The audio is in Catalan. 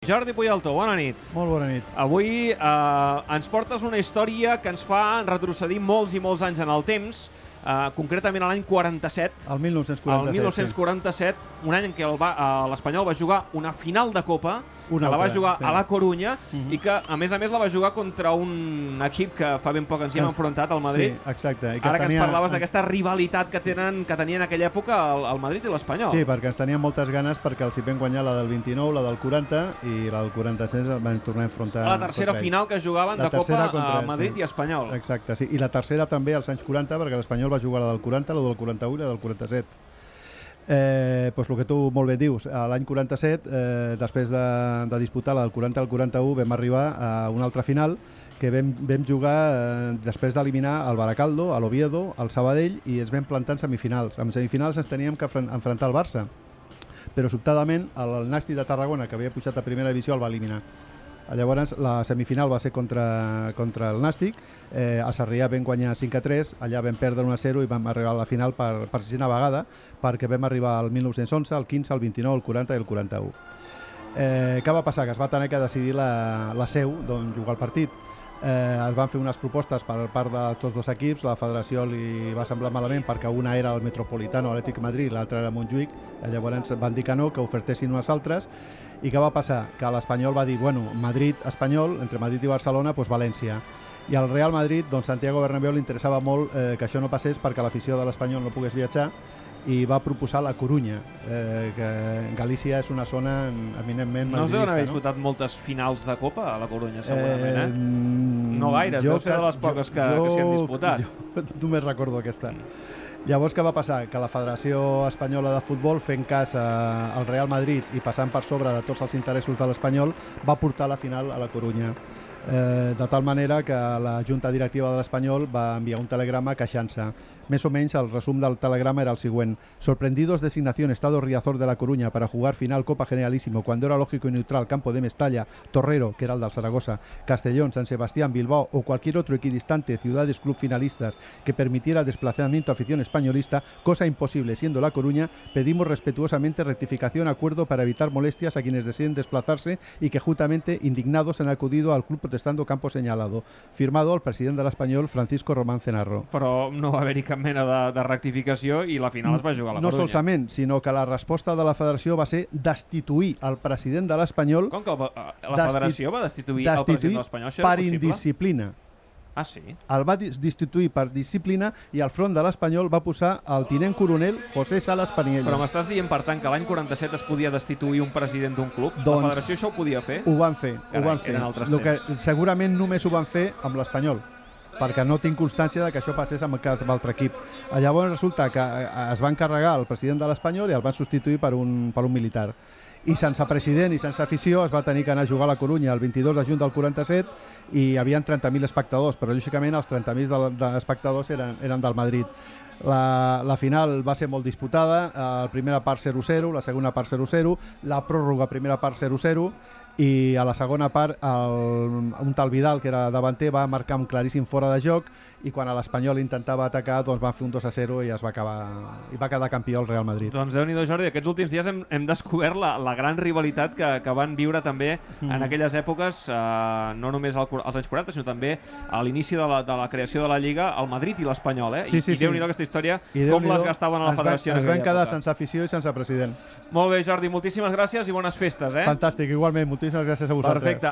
Jordi Puyalto, bona nit. Molt bona nit. Avui eh, ens portes una història que ens fa retrocedir molts i molts anys en el temps, eh, concretament a l'any 47. El 1947. El 1947, sí. un any en què el va- eh, l'Espanyol va jugar una final de Copa, Una que la va jugar sí. a la Corunya, Mhm. i que, a més a més, la va jugar contra un equip que fa ben poc ens hi hem ens- enfrontat, al Madrid. Sí, exacte. I Ara que ens tenia- parlaves d'aquesta rivalitat que tenen que tenia en aquella època el, el Madrid i l'Espanyol. Sí, perquè ens tenien moltes ganes perquè els hi vam guanyar la del 29, la del 40 i la del 46 ens van tornar a enfrontar la tercera final que jugaven La de Copa contra a Madrid sí. i Espanyol. Exacte, sí. I la tercera també als anys 40, perquè l'Espanyol va jugar la del 40, la del 41 i la del 47. Eh, doncs el que tu molt bé dius, l'any 47, eh, després de, de disputar la del 40 al 41, vam arribar a una altra final que vam, vam jugar eh, després d'eliminar el Baracaldo, l'Oviedo, al Sabadell i ens vam plantar en semifinals. En semifinals ens teníem que enfrontar al Barça, però sobtadament el Nàstic de Tarragona, que havia pujat a primera divisió, el va eliminar. Llavors, la semifinal va ser contra, contra el Nàstic, eh, a Sarrià vam guanyar 5 a 3, allà vam perdre 1 a 0 i vam arribar a la final per, per sisena vegada, perquè vam arribar al 1911, al 15, al 29, al 40 i al 41. Eh, què va passar? Que es va tenir que decidir la, la seu d'on jugar el partit. Eh, es van fer unes propostes per part de tots dos equips, la federació li va semblar malament perquè una era el Metropolitano Atlètic Madrid, l'altra era Montjuïc, eh, llavors van dir que no, que ofertessin unes altres, i què va passar? Que l'Espanyol va dir, bueno, Madrid-Espanyol, entre Madrid i Barcelona, doncs València. I al Real Madrid, doncs Santiago Bernabéu li interessava molt eh, que això no passés perquè l'afició de l'Espanyol no pogués viatjar i va proposar la Corunya, eh, que Galícia és una zona eminentment No es deuen haver disputat moltes finals de Copa a la Corunya, segurament, eh? mm, No gaires, jo deu ser de les poques que- que s'hi han disputat. Jo només recordo aquesta. Llavors, què va passar? Que la Federació Espanyola de Futbol, fent cas a- al Real Madrid i passant per sobre de tots els interessos de l'Espanyol, va portar la final a la Corunya. Eh, de tal manera que la Junta Directiva de l'Espanyol va enviar un telegrama queixant-se. Més o menys el resum del telegrama era el següent. Sorprendidos designación Estado Riazor de la Coruña para jugar final Copa Generalísimo cuando era lógico y neutral campo de Mestalla, Torrero, que Zaragoza, Castellón, San Sebastián, Bilbao o cualquier otro equidistante ciudades club finalistas que permitiera desplazamiento a afición españolista, cosa imposible siendo La Coruña, pedimos respetuosamente rectificación, acuerdo para evitar molestias a quienes deseen desplazarse y que justamente indignados han acudido al club protestando campo señalado. Firmado el presidente del Español, Francisco Román Cenarro. Però no va haver-hi cap mena de, de rectificació i la final es va jugar a la no Corunya. solament, sinó que la resposta de la federació va ser destituir el president de l'Espanyol Com que el va- la Desti- federació va destituir, el president de l'Espanyol? Per possible? indisciplina. Ah, sí? El va destituir per disciplina i al front de l'Espanyol va posar el tinent coronel José Salas Paniello. Però m'estàs dient, per tant, que l'any 47 es podia destituir un president d'un club? Doncs- La federació això ho podia fer? Ho van fer, Carai, ho van fer. Lo que segurament només ho van fer amb l'Espanyol perquè no tinc constància de que això passés amb cap altre equip. Llavors resulta que eh, es va encarregar el president de l'Espanyol i el van substituir per un, per un militar. I sense president i sense afició es va tenir que anar a jugar a la Corunya el 22 de juny del 47 i hi havia 30.000 espectadors, però lògicament els 30.000 de, de espectadors eren, eren del Madrid. La, la final va ser molt disputada, eh, la primera part 0-0, la segona part 0-0, la pròrroga primera part 0-0 i a la segona part el, un tal Vidal, que era davanter, va marcar un claríssim fora de joc i quan l'Espanyol intentava atacar doncs van fer un 2 a 0 i es va acabar i va quedar campió el Real Madrid. Doncs déu nhi Jordi, aquests últims dies hem, hem descobert la, la gran rivalitat que, que van viure també Mm. en aquelles èpoques, eh, no només al, als anys 40, sinó també a l'inici de, la, de la creació de la Lliga, el Madrid i l'Espanyol, eh? Sí, I, sí, i déu sí. nhi aquesta història, I com les gastaven a la va- federació Es van aquella quedar època. sense afició i sense president. Molt bé, Jordi, moltíssimes gràcies i bones festes, eh? Fantàstic, igualment. Moltíssimes gràcies a vosaltres. Perfecte.